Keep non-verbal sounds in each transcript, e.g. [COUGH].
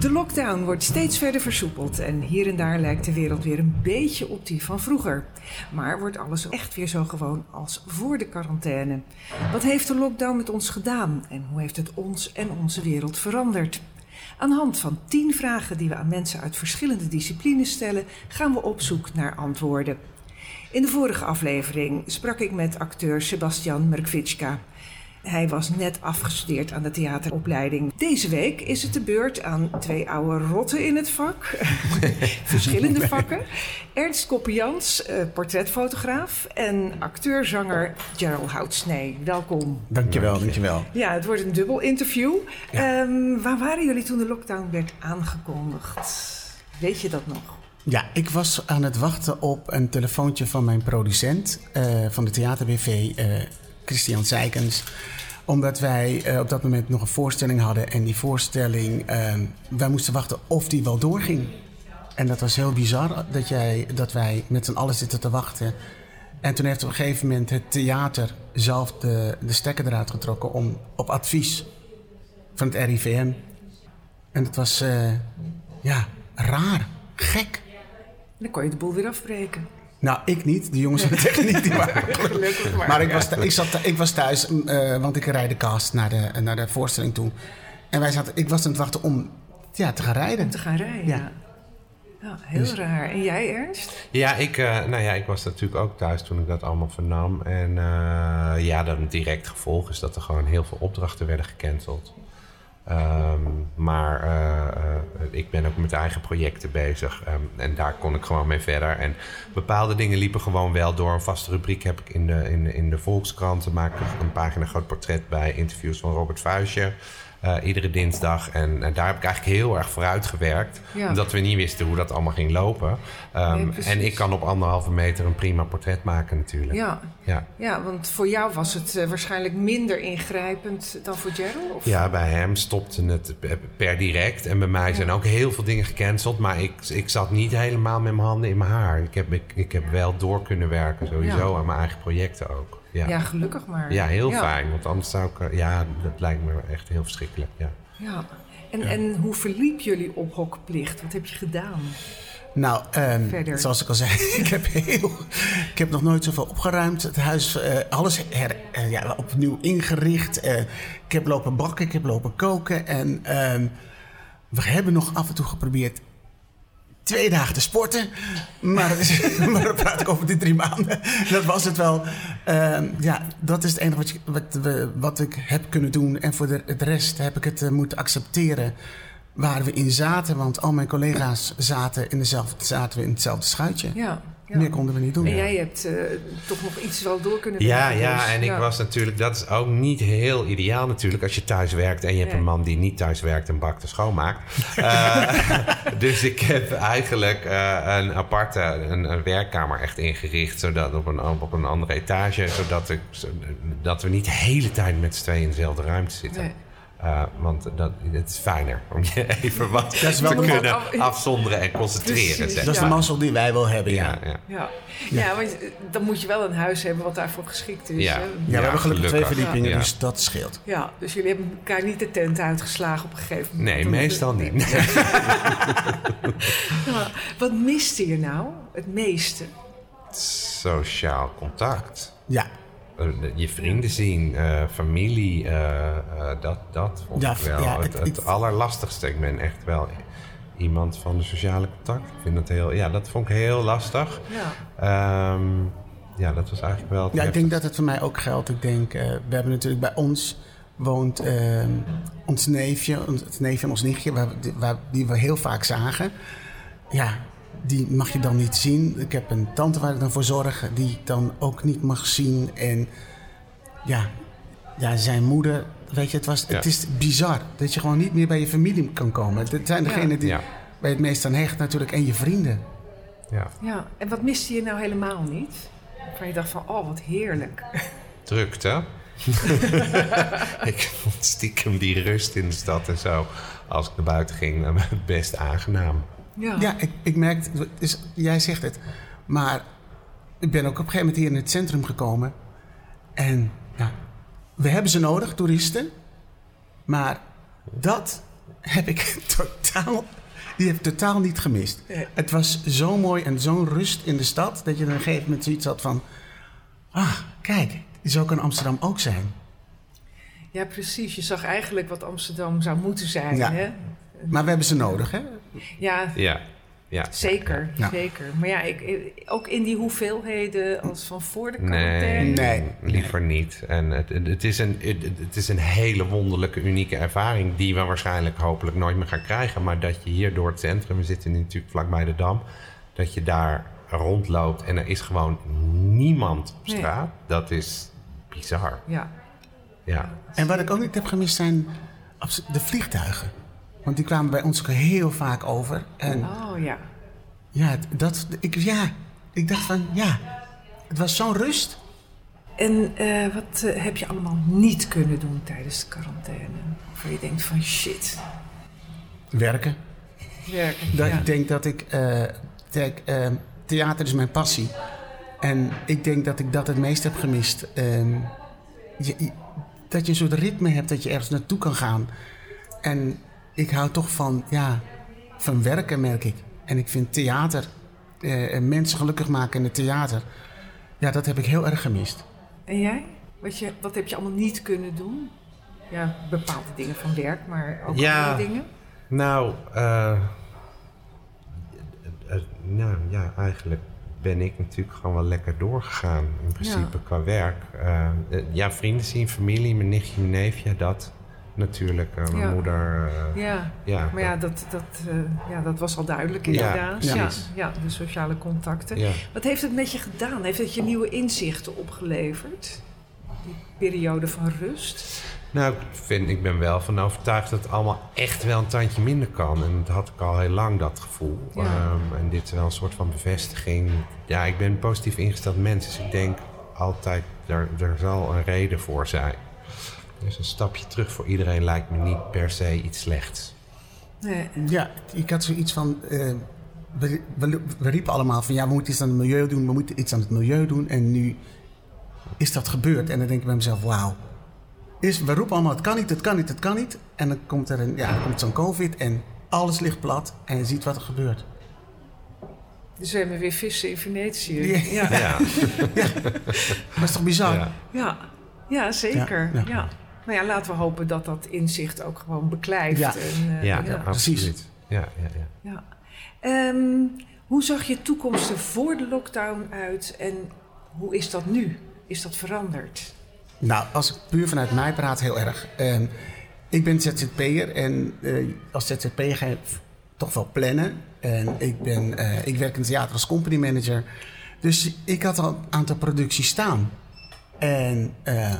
De lockdown wordt steeds verder versoepeld en hier en daar lijkt de wereld weer een beetje op die van vroeger. Maar wordt alles echt weer zo gewoon als voor de quarantaine? Wat heeft de lockdown met ons gedaan en hoe heeft het ons en onze wereld veranderd? Aan de hand van tien vragen die we aan mensen uit verschillende disciplines stellen, gaan we op zoek naar antwoorden. In de vorige aflevering sprak ik met acteur Sebastian Merkwitschka. Hij was net afgestudeerd aan de theateropleiding. Deze week is het de beurt aan twee oude rotten in het vak. [LAUGHS] Verschillende vakken. Ernst Koppians, eh, portretfotograaf. En acteur-zanger Gerald Houtsnee. Welkom. Dankjewel, dankjewel. Ja, het wordt een dubbel interview. Ehm, waar waren jullie toen de lockdown werd aangekondigd? Weet je dat nog? Ja, ik was aan het wachten op een telefoontje van mijn producent eh, van de theaterbv, eh Christian Zijkens omdat wij eh, op dat moment nog een voorstelling hadden. En die voorstelling, eh, wij moesten wachten of die wel doorging. En dat was heel bizar dat, jij, dat wij met z'n allen zitten te wachten. En toen heeft op een gegeven moment het theater zelf de, de stekker eruit getrokken om, op advies van het RIVM. En dat was, eh, ja, raar, gek. Dan kon je de boel weer afbreken. Nou, ik niet. De jongens van de techniek die waren. Gelukkig maar. Maar ik was, ik, zat, ik was thuis, eh, want ik rijd de cast naar de, naar de voorstelling toe. En wij zaten, ik was aan het wachten om ja, te gaan rijden. Om te gaan rijden. Ja. Heel Dus- raar. En jij, Ernst? Ja, ik, eh, nou ja, ik was natuurlijk ook thuis toen ik dat allemaal vernam. En eh, ja, dan het direct gevolg is dat er gewoon heel veel opdrachten werden gecanceld. Ehm, maar ik ben ook met eigen projecten bezig. ehm, en daar kon ik gewoon mee verder. En bepaalde dingen liepen gewoon wel door. Een vaste rubriek heb ik in de, in, in de Volkskrant. Daar maak ik een pagina groot portret bij. Interviews van Robert Vuijsje. Eh, iedere dinsdag. En, en daar heb ik eigenlijk heel erg voor uitgewerkt. Ja. Omdat we niet wisten hoe dat allemaal ging lopen. Ehm, Nee, en ik kan op anderhalve meter een prima portret maken natuurlijk. Ja. Ja. ja, want voor jou was het eh, waarschijnlijk minder ingrijpend dan voor Gerald? Of? Ja, bij hem stopte het per direct. En bij mij zijn ook heel veel dingen gecanceld. Maar ik, ik zat niet helemaal met mijn handen in mijn haar. Ik heb, ik, ik heb wel door kunnen werken, sowieso, aan mijn eigen projecten ook. Ja, gelukkig maar. heel Ja. fijn. Want anders zou ik... eh, Ja, dat lijkt me echt heel verschrikkelijk. Ja. Ja. En, en hoe verliep jullie ophokplicht? Wat heb je gedaan? Nou, ehm, zoals ik al zei, [LAUGHS] ik heb, heel, ik heb nog nooit zoveel opgeruimd. Het huis, eh, alles her, eh, ja, opnieuw ingericht. Eh, ik heb lopen bakken, ik heb lopen koken. En ehm, we hebben nog af en toe geprobeerd twee dagen te sporten. Maar, [LAUGHS] maar dan praat ik over die drie maanden. Dat was het wel. Ehm, ja, dat is het enige wat, wat, ik heb kunnen doen. En voor de, rest heb ik het eh, moeten accepteren waar we in zaten. Want al mijn collega's zaten in, dezelfde, zaten we in hetzelfde schuitje. Ja. Ja. Meer konden we niet doen. En jij hebt eh, toch nog iets wel door kunnen Ja, werken, ja, dus, en ik was natuurlijk, dat is ook niet heel ideaal natuurlijk als je thuis werkt en je hebt een man die niet thuis werkt en bakt en schoonmaakt. [LAUGHS] Eh, [LAUGHS] dus ik heb eigenlijk eh, een aparte een, een werkkamer echt ingericht, zodat op een, op een andere etage, zodat ik, dat we niet de hele tijd met z'n tweeën in dezelfde ruimte zitten. Nee. Eh, want dat, het is fijner om je [LAUGHS] even wat Dat is wel te kunnen af- afzonderen en concentreren. Precies. Dat is Ja. de mazzel die wij wel hebben, ja. Ja, ja. Ja, ja. want eh, dan moet je wel een huis hebben wat daarvoor geschikt is. Ja. we hebben gelukkig twee verdiepingen, Ja. dus dat scheelt. Ja, dus jullie hebben elkaar niet de tent uitgeslagen op een gegeven moment. Nee, meestal niet. [LAUGHS] Ja, wat miste je nou het meeste? Sociaal contact. Ja, je vrienden zien, eh, familie, eh, eh, dat, dat vond Ja, ik wel ja, het, het- het het- allerlastigste. Ik ben echt wel iemand van de sociale contact. Ik vind dat heel, ja, dat vond ik heel lastig. Ja. Ehm, ja, dat was eigenlijk wel. het ja ik denk dat het voor mij ook geldt. Ik denk, eh, we hebben natuurlijk bij ons woont eh, ons neefje, ons, het neefje en ons nichtje, waar, we- waar, die we heel vaak zagen. Ja, die mag je dan niet zien. Ik heb een tante waar ik dan voor zorg, die ik dan ook niet mag zien. En ja, ja zijn moeder, weet je, het, was, Ja. het is bizar dat je gewoon niet meer bij je familie kan komen. Dat zijn degenen die Ja. bij het meest aan hecht natuurlijk en je vrienden. Ja, ja. En wat miste je nou helemaal niet? Waar je dacht van, oh, wat heerlijk. drukte. [LAUGHS] ik vond stiekem die rust in de stad en zo, als ik naar buiten ging, best aangenaam. Ja. Ja, ik, ik merk, dus jij zegt het, maar ik ben ook op een gegeven moment hier in het centrum gekomen. En ja, we hebben ze nodig, toeristen. Maar dat heb ik [LAUGHS] totaal, die heb ik totaal niet gemist. Het was zo mooi en zo'n rust in de stad dat je op een gegeven moment zoiets had van, ah, kijk, zo kan Amsterdam ook zijn. ja, precies. Je zag eigenlijk wat Amsterdam zou moeten zijn. Ja. Hè? Maar we hebben ze nodig, hè? Ja, Ja, ja. zeker. Ja. zeker. Maar ja, ik, ook in die hoeveelheden als van voor de quarantaine. Nee, Nee. liever niet. En het, het, is een, het, het is een hele wonderlijke, unieke ervaring... die we waarschijnlijk hopelijk nooit meer gaan krijgen. Maar dat je hier door het centrum, we zitten nu natuurlijk vlakbij de Dam... dat je daar rondloopt en er is gewoon niemand op Nee. straat. Dat is bizar. Ja. Ja. En wat ik ook niet heb gemist zijn de vliegtuigen. Want die kwamen bij ons ook heel vaak over. En Oh ja. ja, dat, ik, ja, ik dacht van ja, het was zo'n rust. En eh, wat eh, heb je allemaal niet kunnen doen tijdens de quarantaine? Waarvan je denkt van shit, Werken. werken. Dat, ja. Ik denk dat ik, eh, kijk, eh, theater is mijn passie. En ik denk dat ik dat het meest heb gemist. Ehm, je- je- dat je een soort ritme hebt dat je ergens naartoe kan gaan. En ik hou toch van, ja, van werken, merk ik. En ik vind theater, eh, en mensen gelukkig maken in het theater, ja, dat heb ik heel erg gemist. En jij? Wat, je, wat heb je allemaal niet kunnen doen? Ja, bepaalde dingen van werk, maar ook Ja. andere dingen. Nou, eh, eh, eh, nou ja, eigenlijk ben ik natuurlijk gewoon wel lekker doorgegaan. In principe Ja. qua werk. Ja, vrienden zien, familie, mijn nichtje, mijn neefje, dat natuurlijk. Eh, mijn Ja. moeder. eh, Ja, ja, maar ja dat, dat, eh, ja, dat was al duidelijk Ja, inderdaad. Ja, precies. ja, de sociale contacten. ja. Wat heeft het met je gedaan? Heeft het je nieuwe inzichten opgeleverd? Die periode van rust? Nou, ik, vind, ik ben wel van overtuigd dat het allemaal echt wel een tandje minder kan. En dat had ik al heel lang, dat gevoel. Ja. Ehm, en dit is wel een soort van bevestiging. Ja, ik ben een positief ingesteld mens. Dus ik denk altijd, er, er zal een reden voor zijn. Dus een stapje terug voor iedereen lijkt me niet per se iets slechts. Nee. Ja, ik had zoiets van. eh, we, we, we riepen allemaal van ja, we moeten iets aan het milieu doen, we moeten iets aan het milieu doen. En nu is dat gebeurd. En dan denk ik bij mezelf, wauw. Is, we roepen allemaal, het kan niet, het kan niet, het kan niet. En dan komt er een, ja, dan komt zo'n COVID en alles ligt plat en je ziet wat er gebeurt. Dus we hebben weer vissen in Venetië. Ja. Ja, [LAUGHS] Ja, Dat is toch bizar? ja. ja. ja zeker. Ja, Ja. Nou ja, laten we hopen dat dat inzicht ook gewoon beklijft. Ja. En, eh, ja, ja. absoluut. Ja, ja, ja. Ja. Ehm, hoe zag je toekomst er voor de lockdown uit en hoe is dat nu? Is dat veranderd? Nou, als ik puur vanuit mij praat, heel erg. Ehm, ik ben ZZP'er en eh, als ZZP'er ga je f- toch wel plannen. En ik, ben, eh, ik werk in het theater als company manager. Dus ik had al een aantal producties staan. En eh,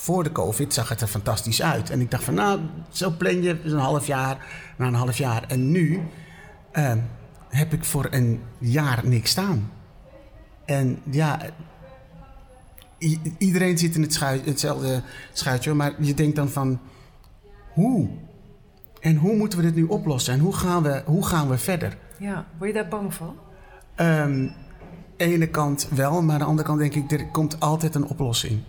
voor de COVID zag het er fantastisch uit. En ik dacht van, nou, zo plan je dus een half jaar, na een half jaar. En nu ehm, heb ik voor een jaar niks staan. En ja, iedereen zit in het hetzelfde schuitje, maar je denkt dan van hoe? En hoe moeten we dit nu oplossen? En hoe gaan we, hoe gaan we verder? Ja, word je daar bang van? Ehm ene kant wel, maar aan de andere kant denk ik, er komt altijd een oplossing.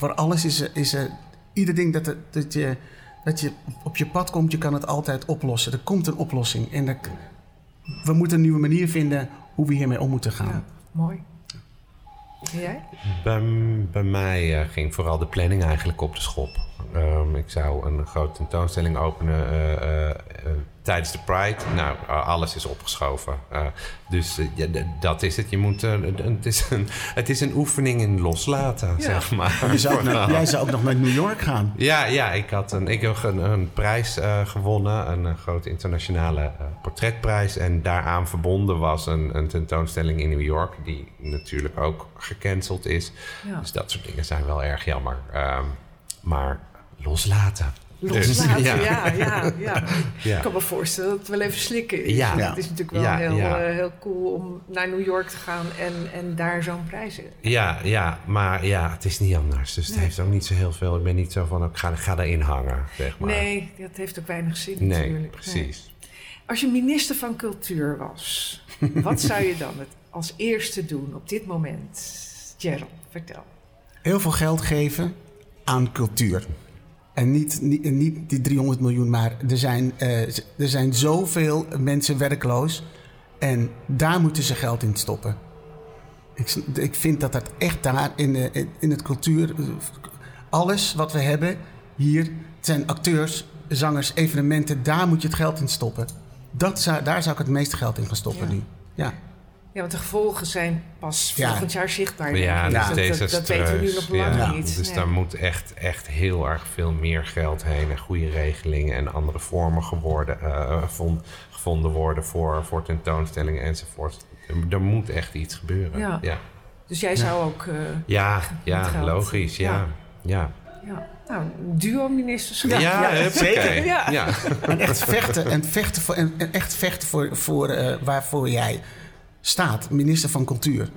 Voor alles is er, is er ieder ding dat, er- dat, je, dat je op je pad komt, je kan het altijd oplossen. Er komt een oplossing. En dat, we moeten een nieuwe manier vinden hoe we hiermee om moeten gaan. Ja, mooi. En jij? Bij, bij mij eh, ging vooral de planning eigenlijk op de schop. Ehm, ik zou een grote tentoonstelling openen eh, eh, tijdens de Pride. Nou, eh, alles is opgeschoven. Eh, dus eh, ja, dat is het. Je moet, het, is een, het is een oefening in loslaten, zeg maar. Je zou ook naar- jij zou ook nog naar New York gaan. Ja, ja ik, had een, ik heb een, een prijs eh, gewonnen, een, grote internationale eh, portretprijs. En daaraan verbonden was een, een tentoonstelling in New York, die natuurlijk ook gecanceld is. Ja. Dus dat soort dingen zijn wel erg jammer. Ehm, maar loslaten. Loslaten. Ja. Ja, ja, ja. [LAUGHS] Ja. Ik kan me voorstellen dat het wel even slikken is. Ja. Het is natuurlijk wel Ja, heel, ja. eh, heel cool om naar New York te gaan en, en daar zo'n prijzen. Ja, ja, maar ja, het is niet anders. Dus het heeft ook niet zo heel veel. Ik ben niet zo van, ik ga, ga daarin hangen, zeg maar. Nee, dat heeft ook weinig zin Nee, natuurlijk. precies. Nee. Als je minister van Cultuur was, [LAUGHS] wat zou je dan het als eerste doen op dit moment? Gerald, vertel. Heel veel geld geven aan cultuur. En niet, niet, niet die 300 miljoen, maar er zijn, eh, er zijn zoveel mensen werkloos. En daar moeten ze geld in stoppen. Ik, ik vind dat dat echt daar in, de, in- in het cultuur... Alles wat we hebben hier, het zijn acteurs, zangers, evenementen. Daar moet je het geld in stoppen. Dat zou, daar zou ik het meeste geld in gaan stoppen Ja. nu. Ja. Ja, want de gevolgen zijn pas Ja. volgend jaar zichtbaar. Ja, dus dat, deze dat, dat weten we nu nog lang ja, niet. Dus Nee. daar moet echt, echt heel erg veel meer geld heen. En goede regelingen en andere vormen geworden, eh, vond- gevonden worden voor, voor tentoonstellingen enzovoort. Er, er moet echt iets gebeuren. Ja. ja, Dus jij zou ook... eh, ja, ja, logisch. Ja, ja. ja, nou, een duo-ministerschap. Ja, ja, huppakee. zeker. Ja. Ja. En echt vechten, en vechten voor, en, en echt vechten voor, voor eh, waarvoor jij staat. Minister van Cultuur.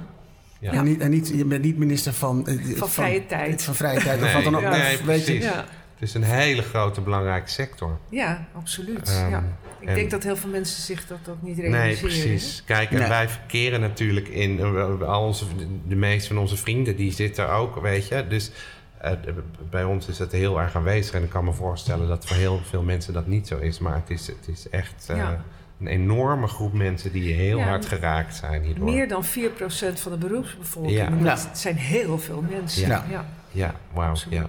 Ja. En, niet, en niet, je bent niet minister van... eh, Van vrije tijd. Van vrije tijd. of wat dan ook. Ja. Of, nee, weet je, precies. Ja. Het is een hele grote, belangrijke sector. Ja, absoluut. Ehm, ja. Ik en- denk dat heel veel mensen zich dat ook niet realiseren. Nee, precies. Kijk, en Nee. wij verkeren natuurlijk in... eh, Al onze, de meeste van onze vrienden, die zitten ook, weet je. Dus eh, bij ons is het heel erg aanwezig. En ik kan me voorstellen dat voor heel veel mensen dat niet zo is. Maar het is, het is echt eh, Ja. Een enorme groep mensen die heel Ja. hard geraakt zijn hierdoor. Meer dan 4% van de beroepsbevolking. Ja. Dat Ja. zijn heel veel mensen. Ja. ja Ja, wauw. Ja.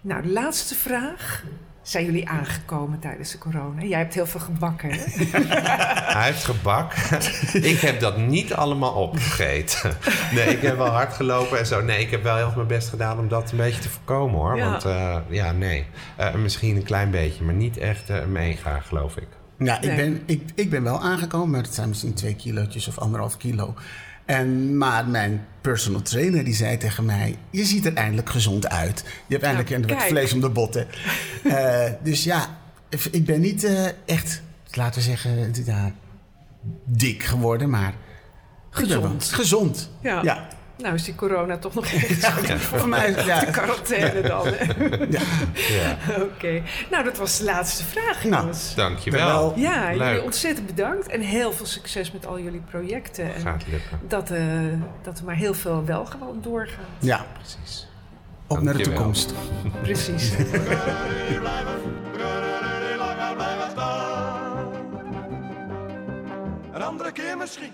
Nou, de laatste vraag. Zijn jullie aangekomen tijdens de corona? Jij hebt heel veel gebakken, hè? [LAUGHS] Hij heeft gebak. ik heb dat niet allemaal opgegeten. Nee, ik heb wel hard gelopen en zo. Nee, ik heb wel heel erg mijn best gedaan om dat een beetje te voorkomen hoor. Ja. Want eh, ja, nee. Eh, misschien een klein beetje, maar niet echt eh, mega, geloof ik. Ja, ik, ben, ik, ik ben wel aangekomen, maar het zijn misschien twee kilootjes of anderhalf kilo. En, maar mijn personal trainer die zei tegen mij... je ziet er eindelijk gezond uit. Je hebt eindelijk Nou, wat vlees om de botten. [LAUGHS] Eh, dus ja, ik ben niet eh, echt, laten we zeggen, ja, dik geworden, maar... Gezond. Gezond, Ja. ja. Nou is die corona toch nog [LAUGHS] echt Ja. Voor mij, ja. de quarantaine dan. [LAUGHS] ja. Ja, Oké. Nou, dat was de laatste vraag, Nou, jongens. dankjewel. Wel. Ja, jullie ontzettend bedankt. En heel veel succes met al jullie projecten. En Gaat lukken. dat, eh, dat er maar heel veel wel gewoon doorgaat. ja, Precies. op naar de Dankjewel. toekomst. [LAUGHS] Precies. Een andere keer misschien.